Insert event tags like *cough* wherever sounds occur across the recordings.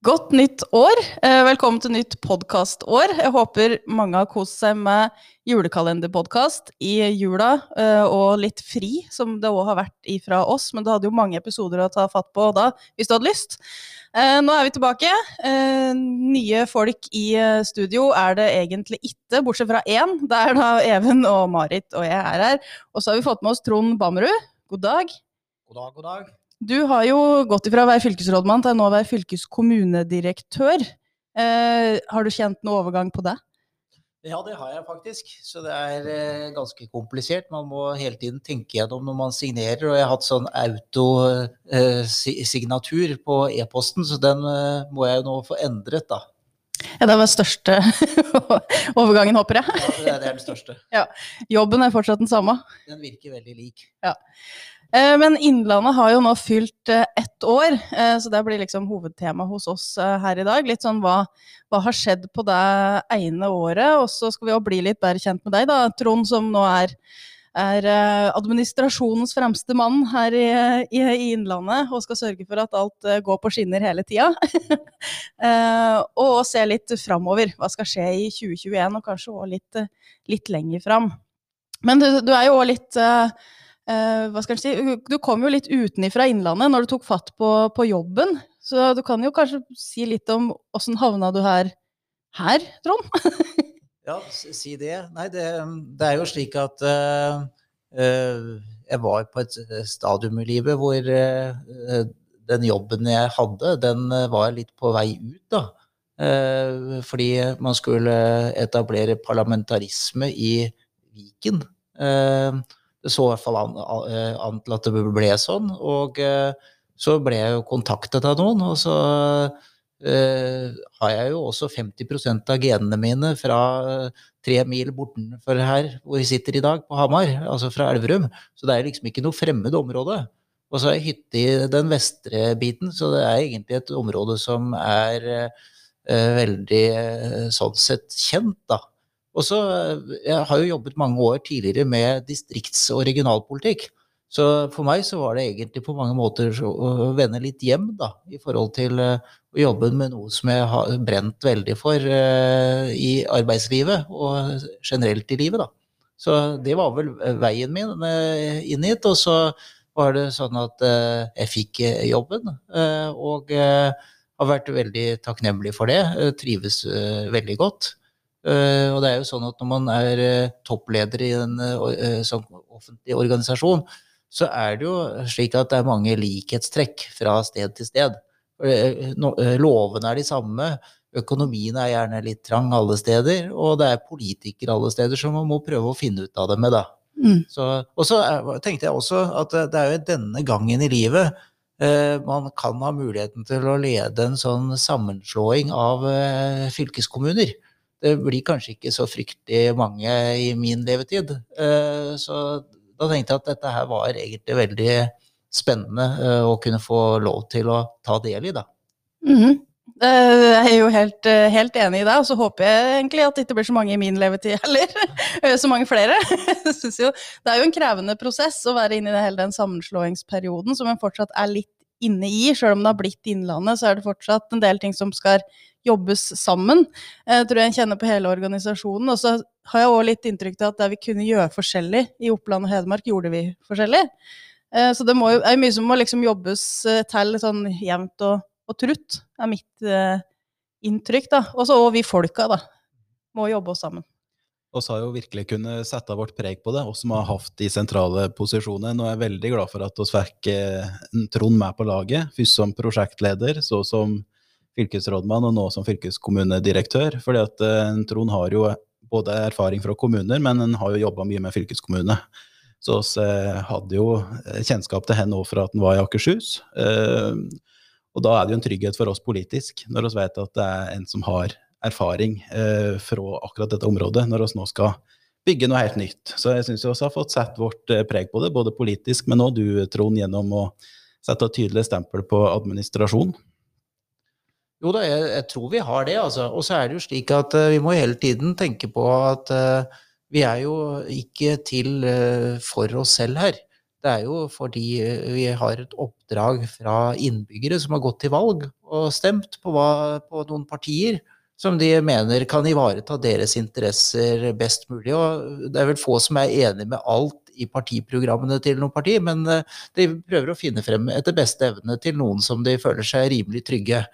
Godt nytt år. Eh, velkommen til nytt podkastår. Jeg håper mange har kost seg med julekalenderpodkast i jula, eh, og litt fri, som det òg har vært ifra oss. Men du hadde jo mange episoder å ta fatt på da, hvis du hadde lyst. Eh, nå er vi tilbake. Nye folk i studio er det egentlig ikke, bortsett fra én. Det er da Even og Marit og jeg er her. Og så har vi fått med oss Trond Bammerud. God dag. God dag, god dag. Du har jo gått ifra å være fylkesrådmann til nå å være fylkeskommunedirektør. Eh, har du kjent noe overgang på det? Ja, det har jeg faktisk. Så det er eh, ganske komplisert. Man må hele tiden tenke gjennom når man signerer. Og jeg har hatt sånn autosignatur eh, på e-posten, så den eh, må jeg nå få endret, da. Ja, det var den største *laughs* overgangen, håper jeg. Ja, det er den største. *laughs* Ja. Jobben er fortsatt den samme? Den virker veldig lik. Ja. Eh, men Innlandet har jo nå fylt eh, ett år, eh, så det blir liksom hovedtema hos oss her i dag. Litt sånn hva, hva har skjedd på det ene året? Og så skal vi jo bli litt bedre kjent med deg, da, Trond, som nå er, er administrasjonens fremste mann her i, i, i, Innlandet og skal sørge for at alt går på skinner hele tida. *laughs* og se litt framover. Hva skal skje i 2021, og kanskje òg litt, litt lenger fram. Men du, du er jo òg litt hva skal jeg si, Du kom jo litt utenifra Innlandet når du tok fatt på, på, jobben. Så du kan jo kanskje si litt om åssen havna du her, her Trond? *laughs* ja, si det. Nei, det, det, er jo slik at uh, uh, jeg var på et stadium i livet hvor den jobben jeg hadde, den var litt på vei ut, da. fordi man skulle etablere parlamentarisme i Viken. Uh, det så i hvert fall an, an, til at det ble sånn. Og eh, så ble jeg jo kontaktet av noen, og så uh, har jeg jo også 50 av genene mine fra tre mil bortenfor her hvor vi sitter i dag, på Hamar, altså fra Elverum. Så det er liksom ikke noe fremmed område. Og så har jeg hytte i den vestre biten, så det er egentlig et område som er eh, veldig uh, sånn sett kjent, da. Og så, eh, Jeg har jo jobbet mange år tidligere med distrikts- og regionalpolitikk. Så for meg så var det egentlig på mange måter å vende litt hjem, da, i forhold til uh, å jobbe med noe som jeg har brent veldig for uh, i arbeidslivet og generelt i livet, da. Så det var vel veien min uh, inn hit. Og så var det sånn at jeg fikk jobben, og har vært veldig takknemlig for det. Trives veldig godt. Uh, og det er jo sånn at når man er uh, toppleder i en uh, sånn offentlig organisasjon, så er det jo slik at det er mange likhetstrekk fra sted til sted. No, lovene er de samme, økonomien er gjerne litt trang alle steder, og det er politikere alle steder som man må prøve å finne ut av det med, da. Mm. Så, og så tenkte jeg også at det er jo denne gangen i livet man kan ha muligheten til å lede en sånn sammenslåing av fylkeskommuner det blir kanskje ikke så fryktelig mange i min levetid. Eh, så da tenkte jeg at dette her var egentlig veldig spennende eh, å kunne få lov til å ta del i, da. Mm. Jeg er jo helt, helt, enig i deg, og så håper jeg egentlig at det ikke blir så mange i min levetid heller. *laughs* Så mange flere. *laughs* Jo, det er jo en krevende prosess å være inne i hele den sammenslåingsperioden som en fortsatt er litt inne i. Selv om det har blitt Innlandet, så er det fortsatt en del ting som skal jobbes sammen. Jeg tror jeg kjenner på hele organisasjonen. Og så har jeg òg litt inntrykk av at det vi kunne gjøre forskjellig i Oppland og Hedmark, gjorde vi forskjellig. Eh, så det må det er mye som må liksom jobbes eh, til sånn jevnt og, og trutt, er mitt eh, inntrykk. Og så vi folka, da. Må jobbe oss sammen. Og så har jo virkelig kunnet sette vårt preg på det, oss som har hatt de sentrale posisjonene. Nå er jeg veldig glad for at vi fikk Trond med på laget, først som prosjektleder, så som fylkesrådmann og nå som fylkeskommunedirektør. fordi at eh, Trond har jo både erfaring fra kommuner, men han har jo jobba mye med fylkeskommune. Så vi eh, hadde jo eh, kjennskap til henne òg fra at han var i Akershus. Og da er det jo en trygghet for oss politisk, når vi vet at det er en som har erfaring fra akkurat dette området, når vi nå skal bygge noe helt nytt. Så jeg syns vi også har fått sett vårt preg på det, både politisk, men òg du, Trond, gjennom å sette et tydelig stempel på administrasjon. Jo da, jeg, jeg, tror vi har det, altså. Og så er det jo slik at uh, vi må hele tiden tenke på at uh, vi er jo ikke til uh, for oss selv her. Det er jo fordi vi har et oppdrag fra innbyggere som har gått til valg, og stemt på, hva, på noen partier som de mener kan ivareta deres interesser best mulig. Og det er vel få som er enig med alt i partiprogrammene til noen parti, men eh, de prøver å finne frem etter beste evne til noen som de føler seg rimelig trygge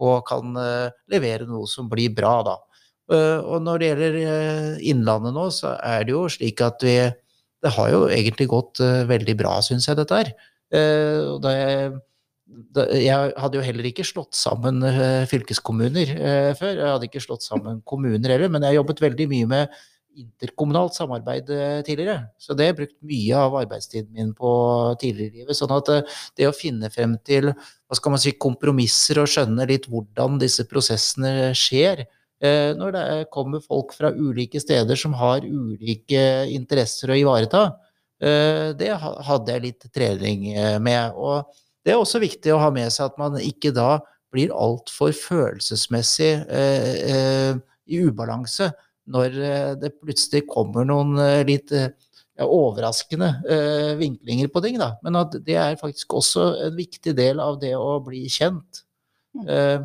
på kan eh, levere noe som blir bra, da. Eh, og når det gjelder Innlandet nå, så er det jo slik at vi Det har jo egentlig gått veldig bra, syns jeg, dette her. Det jeg jeg hadde jo heller ikke slått sammen eh, fylkeskommuner eh, før. Jeg hadde ikke slått sammen kommuner heller, men jeg har jobbet veldig mye med interkommunalt samarbeid eh, tidligere. Så det har jeg brukt mye av arbeidstiden min på tidligere i livet. Sånn at det å finne frem til hva skal man si, kompromisser og skjønne litt hvordan disse prosessene skjer, når det kommer folk fra ulike steder som har ulike interesser å ivareta, det hadde jeg litt trening med. og det er også viktig å ha med seg at man ikke da blir altfor følelsesmessig eh, eh, i ubalanse når eh, det plutselig kommer noen eh, litt ja, overraskende eh, vinklinger på ting. Da. Men at det er faktisk også en viktig del av det å bli kjent. Mm. Eh,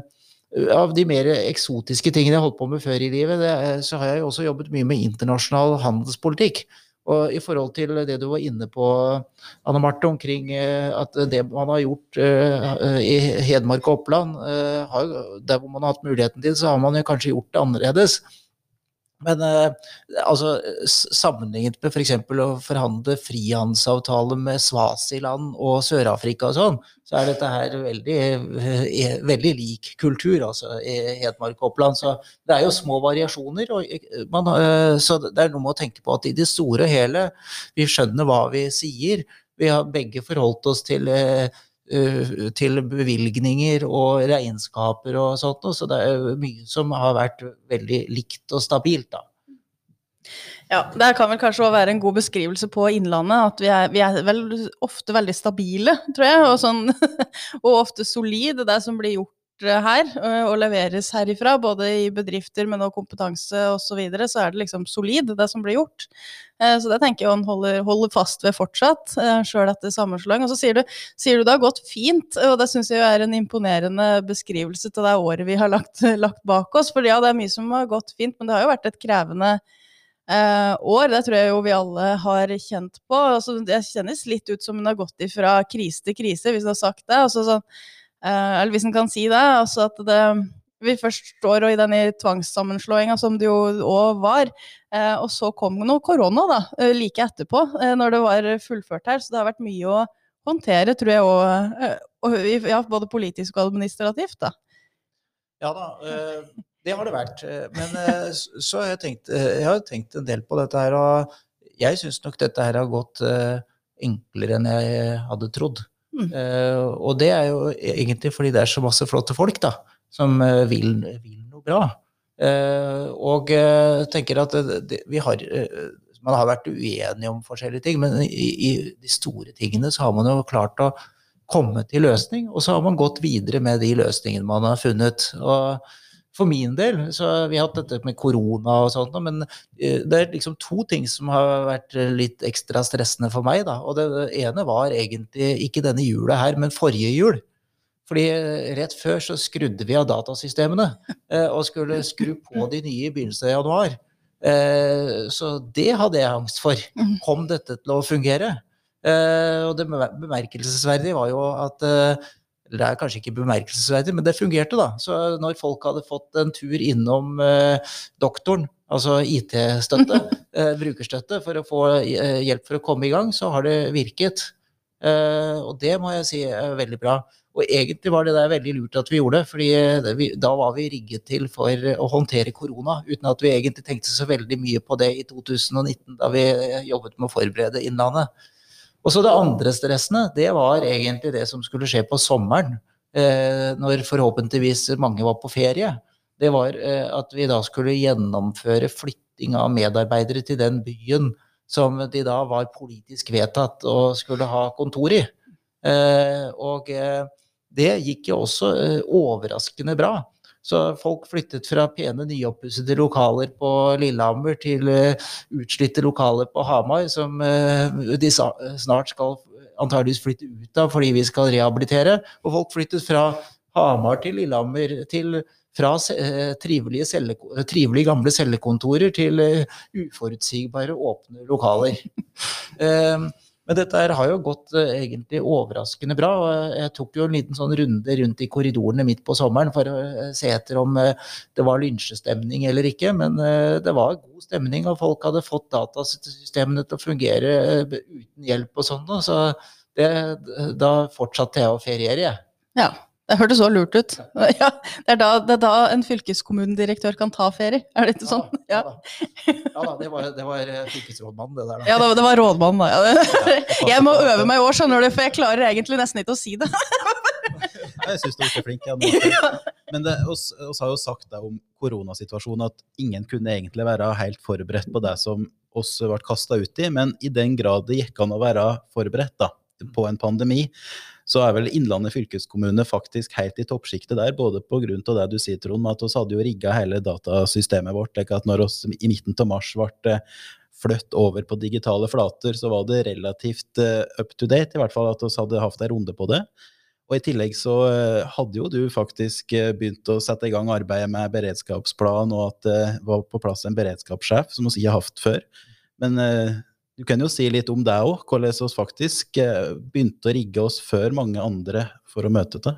av de mer eksotiske tingene jeg holdt på med før i livet, det, så har jeg også jobbet mye med internasjonal handelspolitikk. Og i forhold til det du var inne på, Anne Marte, omkring eh, at det man har gjort eh, i Hedmark og Oppland, eh, der hvor man har hatt muligheten til, så har man jo kanskje gjort det annerledes. Men eh, altså, sammenlignet med f.eks. For å forhandle frihandelsavtale med Svasiland og Sør-Afrika og sånn, så er dette her veldig, eh, veldig lik kultur, altså, i Hedmark og Oppland. Så det er jo små variasjoner. Og eh, man, eh, så det er noe med å tenke på at i det store og hele, vi skjønner hva vi sier. Vi har begge forholdt oss til eh, Eh, til bevilgninger og regnskaper og sånt Så det er mye som har vært veldig likt og stabilt, da. Ja, det kan vel kanskje også være en god beskrivelse på Innlandet. At vi er, vi er vel ofte veldig stabile, tror jeg. Og, sånn, *laughs* og ofte solide, det som blir gjort her og leveres herifra, både i bedrifter, men også kompetanse osv., så, videre, så er det liksom solid, det som blir gjort. Så det tenker jeg han holder, holder fast ved fortsatt, sjøl etter sammenslåing. Og så sier du, sier du det har gått fint, og det syns jeg er en imponerende beskrivelse til det året vi har lagt, *laughs* lagt bak oss. For ja, det er mye som har gått fint, men det har jo vært et krevende Eh, år. Det tror jeg jo vi alle har kjent på. Altså, det kjennes litt ut som hun har gått ifra krise til krise, hvis hun har sagt det. Altså, sånn, Eh, eller hvis en kan si det. altså at det vi først står i denne tvangssammenslåinga, som det jo òg var. Eh, og så kom noe korona da, eh, like etterpå, når det var fullført her. Så det har vært mye å håndtere, tror jeg òg. Ja, både politisk og administrativt, da. Ja da, det har det vært. Men så har jeg tenkt, jeg har tenkt en del på dette her, og jeg syns nok dette her har gått enklere enn jeg hadde trodd. Uh, og det er jo egentlig fordi det er så masse flotte folk da, som uh, vil, vil, noe bra. Uh, og tenker at det, vi har Man har vært uenige om forskjellige ting, men i, i, de store tingene så har man jo klart å komme til løsning, og så har man gått videre med de løsningene man har funnet. og for min del så har vi hatt dette med korona og sånt, men eh, det er liksom to ting som har vært litt ekstra stressende for meg. Da. Og det ene var egentlig ikke denne jula her, men forrige jul. Fordi eh, rett før så skrudde vi av datasystemene *laughs* eh, og skulle skru på de nye i begynnelsen av januar. Så det hadde jeg angst for. Mm. Kom dette til å fungere? Og det bemerkelsesverdige var jo at det er kanskje ikke bemerkelsesverdig, men det fungerte, da. Så når folk hadde fått en tur innom eh, doktoren, altså IT-støtte, *laughs* eh, brukerstøtte, for å få eh, hjelp for å komme i gang, så har det virket. Eh, og det må jeg si er veldig bra. Og egentlig var det der veldig lurt at vi gjorde, fordi eh, da var vi rigget til for å håndtere korona, uten at vi egentlig tenkte så veldig mye på det i 2019, da vi eh, jobbet med å forberede Innlandet. Og så det andre stressende, det var egentlig det som skulle skje på sommeren. Eh, når forhåpentligvis mange var på ferie. Det var eh, at vi da skulle gjennomføre flytting av medarbeidere til den byen som de da var politisk vedtatt og skulle ha kontor i. Eh, og eh, det gikk jo også eh, overraskende bra. Så folk flyttet fra pene, nyoppussede lokaler på Lillehammer til uh, utslitte lokaler på Hamar, som uh, de snart skal antageligvis flytte ut av fordi vi skal rehabilitere. Og folk flyttet fra Hamar til Lillehammer, til, fra eh, trivelige, celle, trivelige, gamle cellekontorer til uforutsigbare, åpne lokaler. *laughs* men dette her har jo gått uh, egentlig overraskende bra. og Jeg tok jo en liten sånn runde rundt i korridorene midt på sommeren for å uh, se etter om det var lynsjestemning eller ikke. Men det var god stemning, og folk hadde fått datasystemene til å fungere uten hjelp og sånn. Så det, da fortsatte jeg å feriere, jeg. Ja. Det hørtes så lurt ut. *laughs* Ja, det, er da, det er da en fylkeskommunedirektør kan ta ferie, er det ikke sånn? Ja, ja. ja da, det var, det var eh, fylkesrådmannen, det der. Da. Ja, det var rådmannen, da. *laughs* Jeg må øve meg i år, skjønner du, for jeg klarer egentlig nesten ikke å si det. *laughs* Jeg syns du er flink. Ja, Men det, oss, oss, har jo sagt det om koronasituasjonen at ingen kunne egentlig være helt forberedt på det som oss ble kasta ut i, men i den grad det gikk an å være forberedt da, på en pandemi, så er vel Innlandet fylkeskommune faktisk helt i toppsjiktet der, både pga. det du sier, Trond, at vi hadde jo rigga hele datasystemet vårt. Like at når vi i midten av mars ble eh, flytt over på digitale flater, så var det relativt uh, up to date, i hvert fall at vi hadde hatt en runde på det. Og I tillegg så uh, hadde jo du faktisk begynt å sette i gang arbeidet med beredskapsplan, og at det var på plass en beredskapssjef, som vi ikke har hatt før. Men du kan jo si litt om deg òg, hvordan vi faktisk eh, begynte å rigge oss før mange andre for å møte det.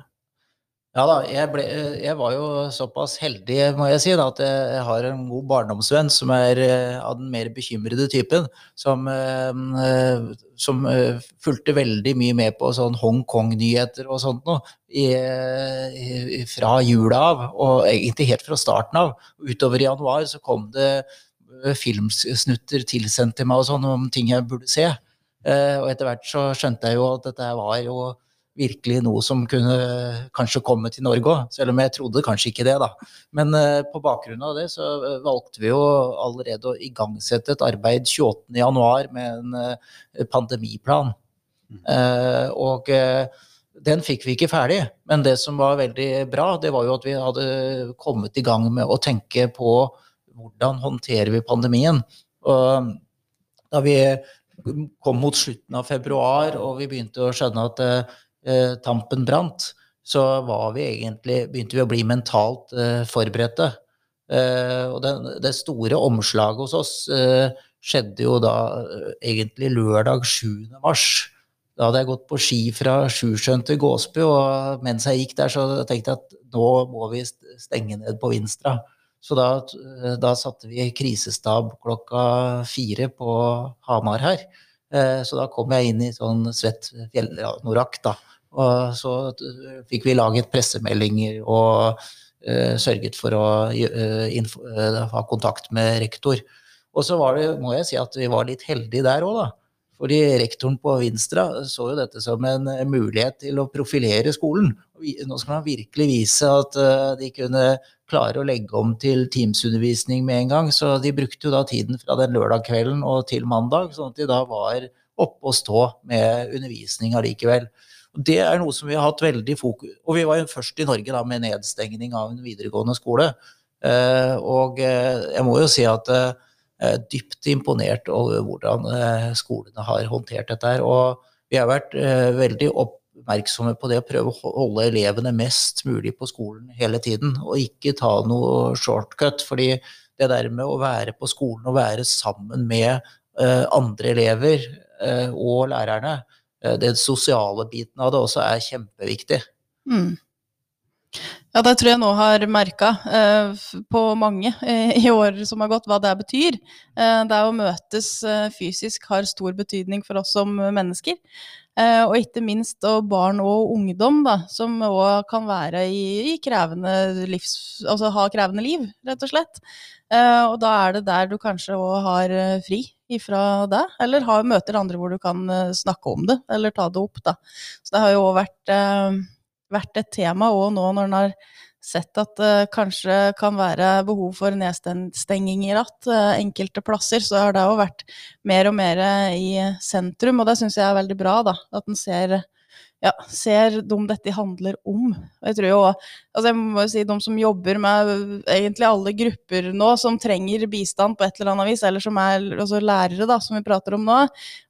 Ja da, jeg, ble, jeg, var jo såpass heldig, må jeg si, da, at jeg har en god barndomsvenn som er eh, av den mer bekymrede typen. Som, eh, som fulgte veldig mye med på sånn Hongkong-nyheter og sånt noe. Fra jula av, og egentlig helt fra starten av. Utover i januar så kom det filmsnutter tilsendt til meg og sånn om ting jeg burde se. Eh, og etter hvert så skjønte jeg jo at dette var jo virkelig noe som kunne kanskje komme til Norge òg, selv om jeg trodde kanskje ikke det, da. Men uh, på bakgrunn av det så valgte vi jo allerede å igangsette et arbeid 28.1 med en pandemiplan. Og den fikk vi ikke ferdig, men det som var veldig bra, det var jo at vi hadde kommet i gang med å tenke på hvordan håndterer vi pandemien. Og da vi kom mot slutten av februar og vi begynte å skjønne at eh, tampen brant, så vi egentlig, begynte vi å bli mentalt eh, forberedte. Eh, og det, det, store omslaget hos oss eh, skjedde jo da eh, egentlig lørdag 7. mars. Da hadde jeg gått på ski fra Sjusjøen til Gåsby, og mens jeg gikk der, så tenkte jeg at nå må vi stenge ned på Vinstra. Så da, da, satte vi krisestab klokka fire på Hamar her. Eh, så da kom jeg inn i sånn svett fjellnorakk, da. Og så fikk vi laget pressemeldinger og uh, sørget for å uh, uh, ha kontakt med rektor. Og så var det, må jeg si at vi var litt heldige der òg, da. Fordi rektoren på Vinstra så jo dette som en mulighet til å profilere skolen. Nå skal man virkelig vise at de kunne klare å legge om til Teams-undervisning med en gang. Så de brukte jo da tiden fra den lørdag kvelden og til mandag, sånn at de da var oppe og stå med undervisning allikevel. Det er noe som vi har hatt veldig fokus Og vi var jo først i Norge da med nedstengning av en videregående skole. Eh, og eh, jeg må jo si at jeg er dypt imponert over hvordan eh, skolene har håndtert dette her. Og vi har vært veldig opp oppmerksomme på det å prøve å holde elevene mest mulig på skolen hele tiden, og ikke ta noe shortcut. fordi det der med å være på skolen og være sammen med uh, andre elever uh, og lærerne, uh, den sosiale biten av det også er kjempeviktig. Mm. Ja, det tror jeg nå har merka på mange i år som har gått, hva det betyr. det å møtes fysisk har stor betydning for oss som mennesker. Eh, og ikke minst og barn og ungdom, da, som òg kan være i, i, krevende livs... Altså ha krevende liv, rett og slett. Eh, og da er det der du kanskje òg har eh, fri ifra det, eller har, møter andre hvor du kan snakke om det, eller ta det opp, da. Så det har jo òg vært, vært, et tema òg nå når en har sett at det uh, kanskje kan være behov for nedstenging i ratt uh, enkelte plasser, så har det òg vært mer og mer i sentrum, og det syns jeg er veldig bra, da. At en ser ja, ser de dette handler om. Og jeg tror jo altså jeg må si de som jobber med egentlig alle grupper nå som trenger bistand på et eller annet vis, eller som er altså lærere, da, som vi prater om nå,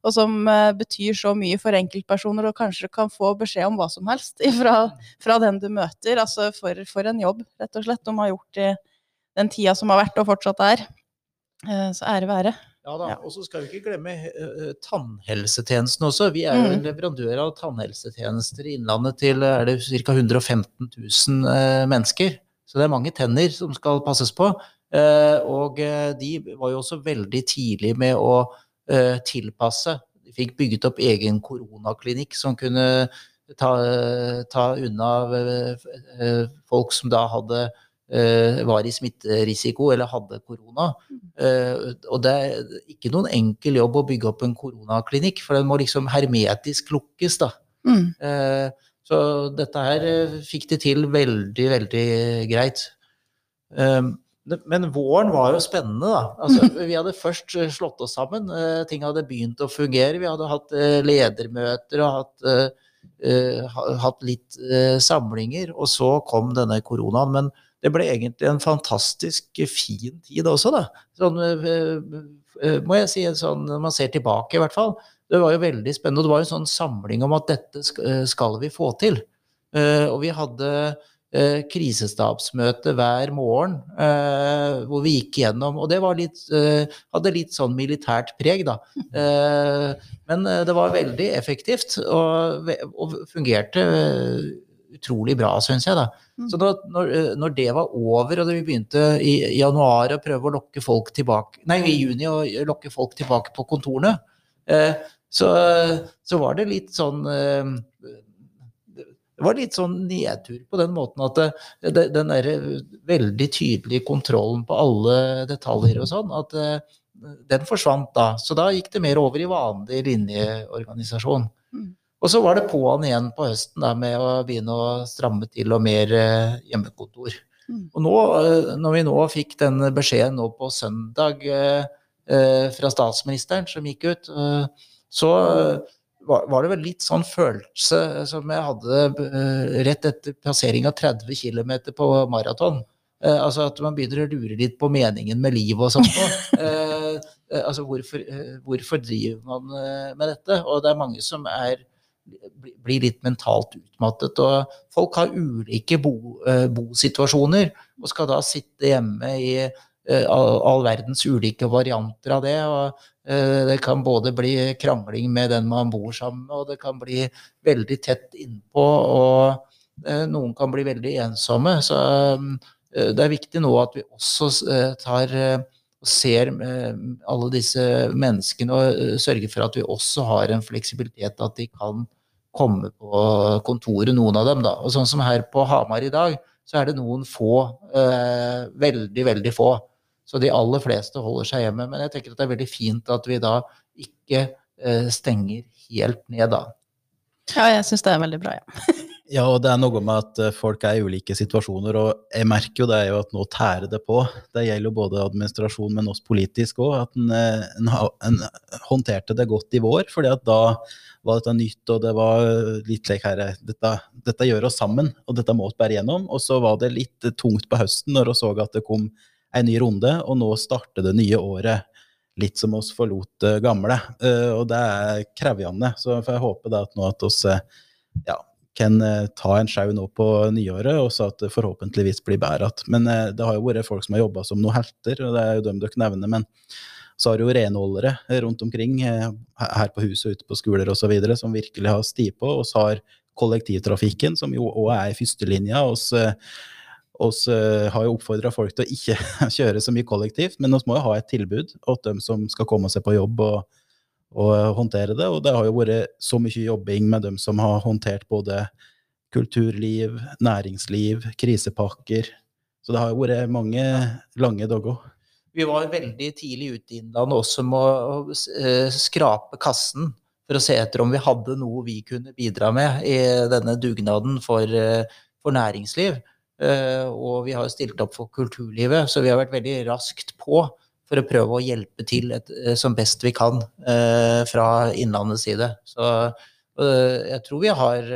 og som uh, betyr så mye for enkeltpersoner og kanskje kan få beskjed om hva som helst *laughs* fra, fra den du møter. Altså for, for, en jobb, rett og slett, de har gjort i den tida som har vært og fortsatt er. Uh, så ære være. Ja da, og så skal vi ikke glemme uh, tannhelsetjenesten også. Vi er jo en mm. leverandør av tannhelsetjenester i Innlandet til er det ca. 115 000 uh, mennesker. Så det er mange tenner som skal passes på. Uh, og de var jo også veldig tidlig med å tilpasse. De fikk bygget opp egen koronaklinikk som kunne ta, ta unna folk som da hadde Eh, var i smitterisiko eller hadde korona. Eh, og det er ikke noen enkel jobb å bygge opp en koronaklinikk, for den må liksom hermetisk lukkes, da. Mm. Eh, så dette her fikk de til veldig, veldig greit. Men våren var jo spennende, da. Altså, vi hadde først slått oss sammen. Ting hadde begynt å fungere. Vi hadde hatt ledermøter og hatt, hatt litt samlinger. Og så kom denne koronaen. Men det ble egentlig en fantastisk fin tid også, da. Sånn, eh, eh, må jeg si, sånn, når man ser tilbake, i hvert fall. Det var jo veldig spennende. Og det var jo en sånn samling om at dette eh, skal vi få til. Og vi hadde krisestabsmøte hver morgen hvor vi gikk gjennom Og det litt, hadde litt sånn militært preg, da. Men det var veldig effektivt og, og fungerte utrolig bra, syns jeg. da. Mm. Så når, når, eh, når, det var over, og vi begynte i januar å prøve å lokke folk tilbake Nei, i juni å lokke folk tilbake på kontorene, eh, så, så, var det litt sånn eh, det var litt sånn nedtur på den måten at det, det, den der veldig tydelige kontrollen på alle detaljer og sånn, at den forsvant da. Så da gikk det mer over i vanlig linjeorganisasjon. Mm. Og så var det på'n igjen på høsten da, med å begynne å stramme til og mer eh, hjemmekontor. Mm. Og nå, eh, når vi nå fikk den beskjeden nå på søndag eh, eh, fra statsministeren som gikk ut, eh, så var, var, det vel litt sånn følelse som jeg hadde eh, rett etter passering av 30 km på maraton. altså at man begynner å lure litt på meningen med livet og sånt. *laughs* altså hvorfor, hvorfor driver man med dette? Og det er mange som er blir litt mentalt utmattet. Og folk har ulike bo, eh, bosituasjoner og skal da sitte hjemme i eh, all, verdens ulike varianter av det. og uh, Det kan både bli krangling med den man bor sammen med, og det kan bli veldig tett innpå. Og noen kan bli veldig ensomme. Så det er viktig nå at vi også tar og ser alle disse menneskene og sørger for at vi også har en fleksibilitet, at de kan komme på kontoret, noen av dem. da. Og sånn som her på Hamar i dag, så er det noen få, eh, veldig, veldig få. Så de aller fleste holder seg hjemme. Men jeg tenker at det er veldig fint at vi da ikke eh, stenger helt ned, da. Ja, jeg syns det er veldig bra, ja. *laughs* Ja, og det er noe med at eh, folk er i ulike situasjoner, og jeg merker jo det er jo at nå tærer det på. Det gjelder jo både administrasjon, men også politisk òg. At en, eh, en, en, håndterte det godt i vår, fordi at da var dette nytt, og det var litt slik her dette, dette, gjør oss sammen, og dette må vi bære gjennom. Og så var det litt tungt på høsten når vi så at det kom en ny runde, og nå starter det nye året litt som oss forlot gamle. Eh, og det er krevende. Så får jeg håpe da at nå at oss ja, kan eh, ta en sjau nå på nyåret, og så at det forhåpentligvis blir bedre igjen. Men eh, det har jo vært folk som har jobba som noen helter, og det er jo dem dere nevner. Men så har jo renholdere rundt omkring, eh, her på huset ute på skoler osv., som virkelig har sti på. Og så har kollektivtrafikken, som jo òg er i førstelinja. Vi har jo oppfordra folk til å ikke *laughs* kjøre så mye kollektivt, men vi må jo ha et tilbud til dem som skal komme seg på jobb. og å håndtere det. Og det har jo vært så mye jobbing med dem som har håndtert både kulturliv, næringsliv, krisepakker. Så det har jo vært mange lange dager. Vi var veldig tidlig ute i Innlandet også med å eh, skrape kassen for å se etter om vi hadde noe vi kunne bidra med i denne dugnaden for, eh, for næringsliv. Eh, og vi har jo stilt opp for kulturlivet, så vi har vært veldig raskt på for å prøve å hjelpe til et, eh, som best vi kan eh, fra Innlandets side. Så eh, jeg tror vi har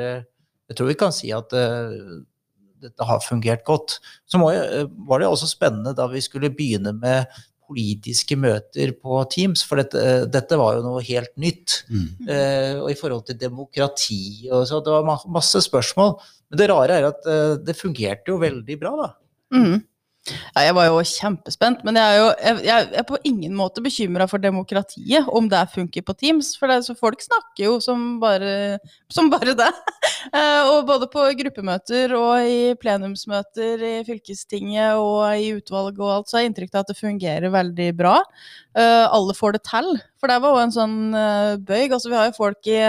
Jeg tror vi kan si at dette har fungert godt. Så var det også spennende da vi skulle begynne med politiske møter på Teams, for dette, dette var jo noe helt nytt. Mm. Eh, og i forhold til demokrati og så, det var masse spørsmål. Men det rare er at eh, det fungerte jo veldig bra, da. Mm. Ja, jeg var jo kjempespent, men jeg er jo jeg, jeg er på ingen måte bekymra for demokratiet, om det funker på Teams. For det, folk snakker jo som bare, som bare det. *laughs* Eh, og både på gruppemøter og i plenumsmøter i fylkestinget og i utvalg og alt, så har jeg inntrykk av at det fungerer veldig bra. Eh, alle får det til. For det var jo en sånn eh, bøyg. Altså, vi har jo folk i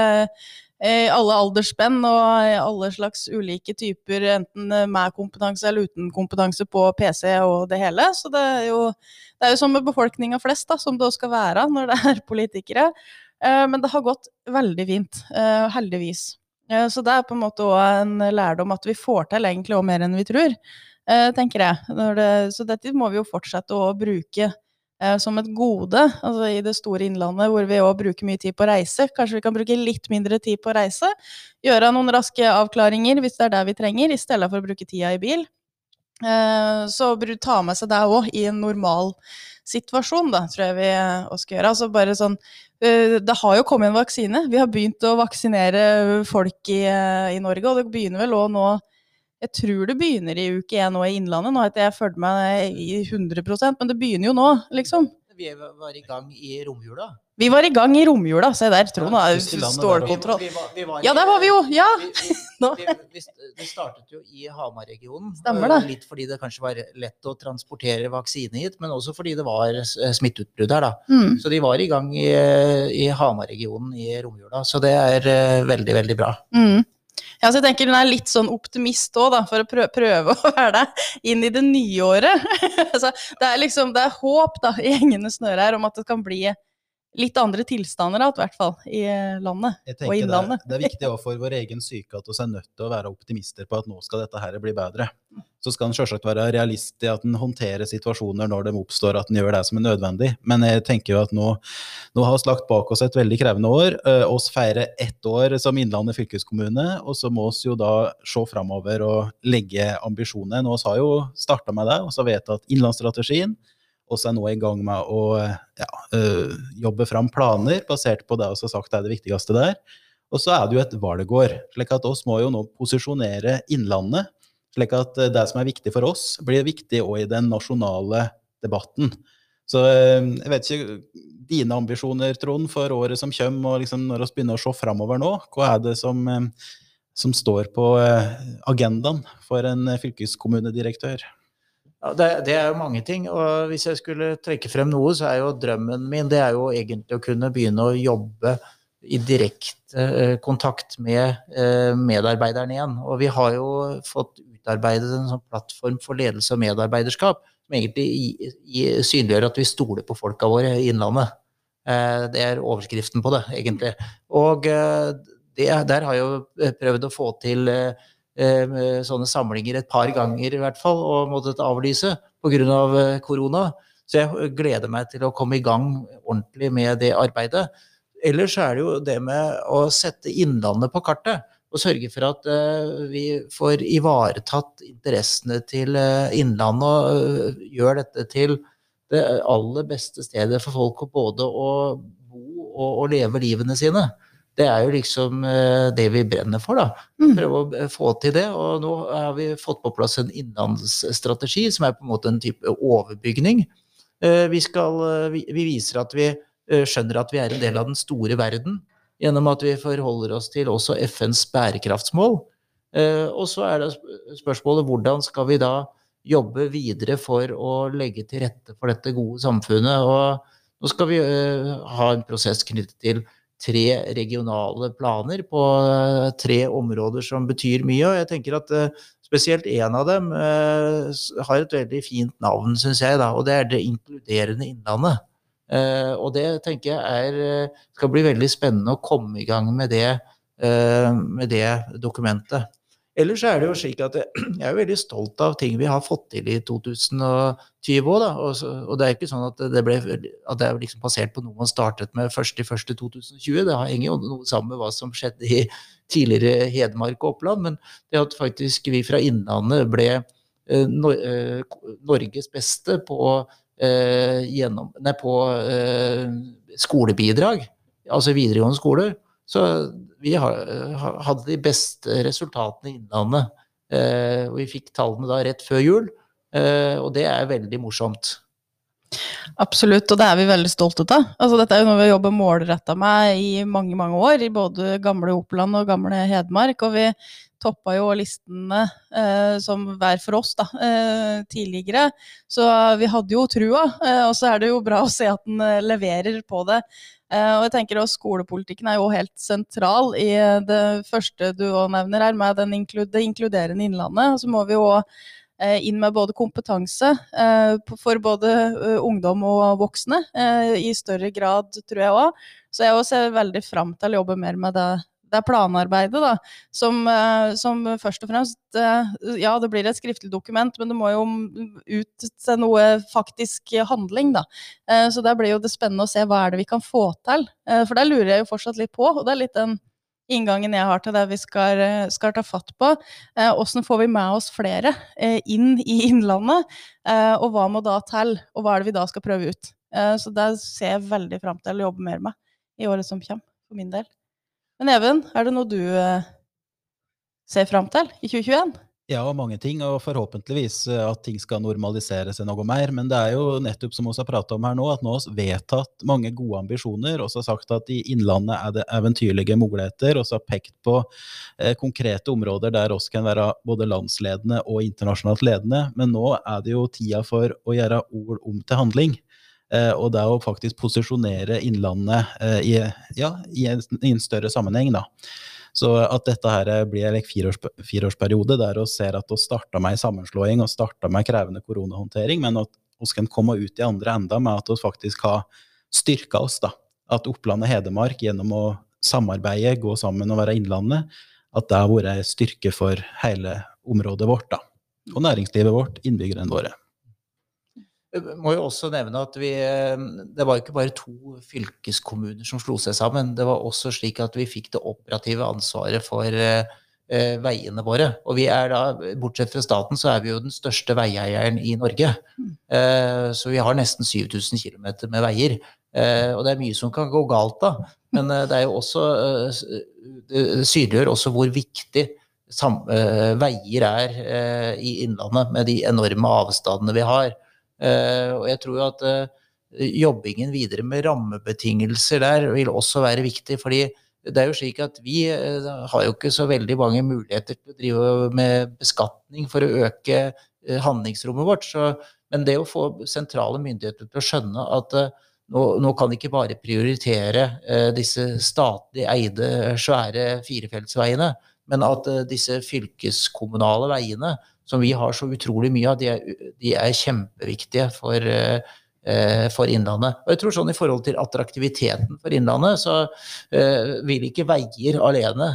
i alle aldersspenn og alle slags ulike typer, enten med kompetanse eller uten kompetanse på PC og det hele. Så det er jo, det er jo som med befolkninga flest, da, som det skal være *laughs* når det er politikere. Eh, men det har gått veldig fint, eh, heldigvis. Eh, så det er på en måte òg en lærdom at vi får til egentlig òg mer enn vi tror, tenker jeg. Så dette må vi jo fortsette å bruke eh, som et gode altså i det store innlandet, hvor vi òg bruker mye tid på å reise. Kanskje vi kan bruke litt mindre tid på å reise. Gjøre noen raske avklaringer hvis det er det vi trenger, i stedet for å bruke tida i bil. Eh, så ta med seg det òg i en normal situasjon, da, tror jeg vi også skal gjøre. Altså bare sånn eh, Det har jo kommet en vaksine. Vi har begynt å vaksinere folk i, eh, i Norge, og det begynner vel òg nå jeg tror det begynner i uke én nå i Innlandet. Nå har ikke jeg fulgt med i 100% men det begynner jo nå, liksom. Vi var i gang i romjula. Vi var i gang i romjula, se der. Trond har ja, stålkontroll. Ja, der var vi jo! Ja! Vi *laughs* startet jo i Hamar-regionen. Stemmer det. Litt fordi det kanskje var lett å transportere vaksine hit, men også fordi det var smitteutbrudd her, da. Mm. Så de var i gang i, i Hamar-regionen i romjula. Så det er uh, veldig, veldig bra. Mm. Ja, så jeg tenker Hun er litt sånn optimist òg, for å prøve, prøve, *laughs* å være det inn i det nye året. *laughs* altså, det er liksom, det er håp da, i gjengene snøre her om at det kan bli litt andre tilstander i hvert fall, i landet og innlandet. Det, det er viktig for vår egen syke at vi er nødt til å være optimister på at nå skal dette her bli bedre. Så skal en selvsagt være realist i at en håndterer situasjoner når de oppstår, at en gjør det som er nødvendig. Men jeg tenker jo at nå, nå har vi lagt bak oss et veldig krevende år. Oss feirer ett år som Innlandet fylkeskommune, og så må vi jo da se framover og legge ambisjoner. Nå har jo starta med det, og så vedtatt innlandsstrategien og er nå i gang med å ja, øh, jobbe fram planer basert på det vi har sagt er det viktigste der. Og så er det jo et valgår. slik at oss må jo nå posisjonere Innlandet. Slik at øh, det som er viktig for oss, blir viktig òg i den nasjonale debatten. Så øh, jeg vet ikke dine ambisjoner, Trond, for året som kommer, og liksom når vi begynner å se framover nå. Hva er det som, som står på agendaen for en fylkeskommunedirektør? Ja, det, det, er jo mange ting. og Hvis jeg skulle trekke frem noe, så er jo drømmen min det er jo egentlig å kunne begynne å jobbe i direkte eh, kontakt med eh, medarbeiderne igjen. Og vi har jo fått utarbeidet en sånn plattform for ledelse og medarbeiderskap som egentlig synliggjør at vi stoler på folka våre i Innlandet. Eh, det er overskriften på det, egentlig. Og det, der har jeg jo prøvd å få til Eh, sånne samlinger et par ganger i hvert fall, og måttet avlyse pga. Av eh, korona. Så jeg gleder meg til å komme i gang ordentlig med det arbeidet. Ellers er det jo det med å sette Innlandet på kartet. Og sørge for at vi får ivaretatt interessene til Innlandet og gjør dette til det aller beste stedet for folk å både å bo og, og leve livene sine. Det er jo liksom eh, det vi brenner for, da. Mm. Prøve å eh, få til det. Og nå har vi fått på plass en innlandsstrategi, som er på en måte en type overbygning. Eh, vi, skal, vi viser at vi skjønner at vi er en del av den store verden, gjennom at vi forholder oss til også FNs bærekraftsmål. Og så er det spørsmålet hvordan skal vi da jobbe videre for å legge til rette for dette gode samfunnet. Og nå skal vi ha en prosess knyttet til tre regionale planer på eh, tre områder som betyr mye. Og jeg tenker at eh, spesielt én av dem eh, har et veldig fint navn, syns jeg, da, og det er Det inkluderende Innlandet. Og det tenker jeg er, skal bli veldig spennende å komme i gang med det, med det dokumentet. Ellers er det jo slik at *clears throat* jeg er veldig stolt av ting vi har fått til i 2020 òg. Og, og, det er ikke sånn at det, ble, at det er liksom basert på noe man startet med først i første 2020. Det henger jo noe sammen med hva som skjedde i tidligere Hedmark og Oppland. Men det at faktisk vi fra Innlandet ble eh, Norges beste på, eh, gjennom, nei, på eh, skolebidrag, altså videregående skoler, så vi hadde de beste resultatene i Innlandet. Eh, og vi fikk tallene da rett før jul, eh, og det er veldig morsomt. Absolutt, og det er vi veldig stolte av. Altså, dette er jo noe vi har jobbet målretta med i mange mange år, i både gamle Oppland og gamle Hedmark. Og vi toppa jo listene eh, som hver for oss da, eh, tidligere. Så vi hadde jo trua, eh, og så er det jo bra å se at den leverer på det. Uh, og jeg tenker også Skolepolitikken er jo helt sentral i det første du nevner her, med inklu det inkluderende innlandet. Så må vi jo uh, inn med både kompetanse uh, for både ungdom og voksne i større grad, tror jeg òg. Så jeg ser veldig fram til å jobbe mer med det det er planarbeidet, da, som, eh, som, først og fremst eh, Ja, det blir et skriftlig dokument, men det må jo ut til noe faktisk handling, da. Eh, så der blir jo det spennende å se hva er det vi kan få til. For der lurer jeg jo fortsatt litt på, og det er litt den inngangen jeg har til det vi skal, skal ta fatt på. Åssen får vi med oss flere inn i Innlandet, og hva må da til, og hva er det vi da skal prøve ut. Så det ser jeg veldig fram til å jobbe mer med i året som kommer, for min del. Men Even, er det noe du eh, ser fram til i 2021? Ja, mange ting, og forhåpentligvis eh, at ting skal normalisere seg noe mer. Men det er jo nettopp som vi har pratet om her nå, at nå har vi vedtatt mange gode ambisjoner. Vi har sagt at i Innlandet er det eventyrlige muligheter, og har pekt på eh, konkrete områder der oss kan være både landsledende og internasjonalt ledende. Men nå er det jo tida for å gjøre ord om til handling. Eh, og det å faktisk posisjonere Innlandet eh, i, ja, i, en, i, en, større sammenheng. da. Så at dette her blir en fireårs, fireårsperiode der vi ser at vi starta med en sammenslåing og starta med krevende koronahåndtering, men at vi kan komme ut i andre enda med at vi faktisk har styrka oss. da. At Oppland og Hedmark gjennom å samarbeide, gå sammen og være Innlandet, at det har vært en styrke for hele området vårt. da. Og næringslivet vårt, innbyggerne våre. Må jo også nevne at vi, eh, det var ikke bare to fylkeskommuner som slo seg sammen. Det var også slik at vi fikk det operative ansvaret for eh, eh, veiene våre. Og vi er da, bortsett fra staten, så er vi jo den største veieieren i Norge. Mm. Eh, så vi har nesten 7000 km med veier. Eh, og det er mye som kan gå galt da. Men eh, det er jo også Det synliggjør også hvor viktig sam, veier er i Innlandet, med de enorme avstandene vi har. Eh, og jeg tror jo at eh, jobbingen videre med rammebetingelser der vil også være viktig. fordi det er jo slik at vi eh, har jo ikke så veldig mange muligheter til å drive med beskatning for å øke handlingsrommet vårt. Så, men det å få sentrale myndigheter til å skjønne at nå, nå kan de ikke bare prioritere disse statlig eide, svære firefeltsveiene, men at disse fylkeskommunale veiene som vi har så utrolig mye av, de er, de er kjempeviktige for, uh, for, Innlandet. Og jeg tror sånn I forhold til attraktiviteten for Innlandet, så uh, vil ikke veier alene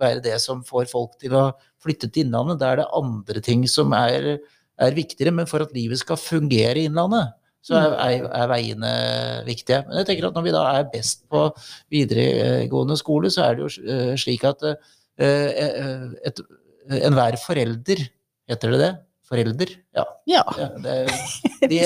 være det som får folk til å flytte til Innlandet. Da er det andre ting som er, er viktigere. Men for at livet skal fungere i Innlandet, så er, er, er, veiene viktige. Men jeg tenker at når vi da er best på videregående skole, så er det jo slik at et enhver forelder, heter det det? Forelder? Ja. ja. ja det,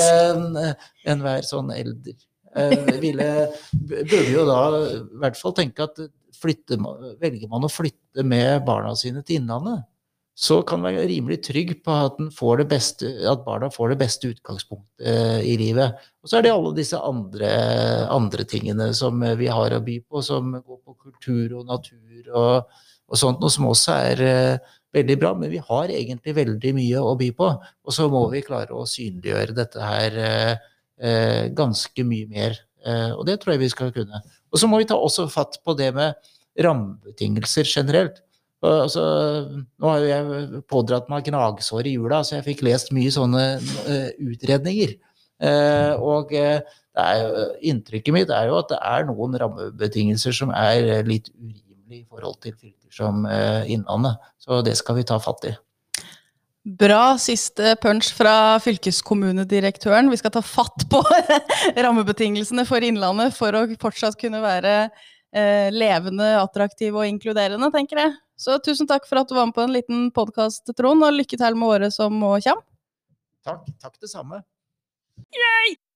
*laughs* enhver sånn elder eh, ville, burde jo da i hvert fall tenke at flytte, velger man å flytte med barna sine til Innlandet, så kan man være rimelig trygg på at, beste, at, barna får det beste utgangspunktet eh, i livet. Og så er det alle disse andre, andre, tingene som vi har å by på, som går på kultur og natur og, og sånt, noe som også er eh, veldig bra, men vi har egentlig veldig mye å by på. Og så må vi klare å synliggjøre dette her eh, eh, ganske mye mer. Eh, og det tror jeg vi skal kunne. Og så må vi ta også fatt på det med rammebetingelser generelt. Altså, nå har jo jeg pådratt meg gnagsår i jula, så jeg fikk lest mye sånne uh, utredninger. Uh, og uh, er, inntrykket mitt er jo at det er noen rammebetingelser som er litt urimelige i forhold til fylker som eh, Innlandet. Så det skal vi ta fatt i. Bra siste punch fra fylkeskommunedirektøren. Vi skal ta fatt på *laughs* rammebetingelsene for Innlandet for å fortsatt kunne være eh, levende, attraktive og inkluderende, tenker jeg. Så tusen takk for at du var med på en liten podkast, Trond, og lykke til med året som må komme. Takk. Takk det samme.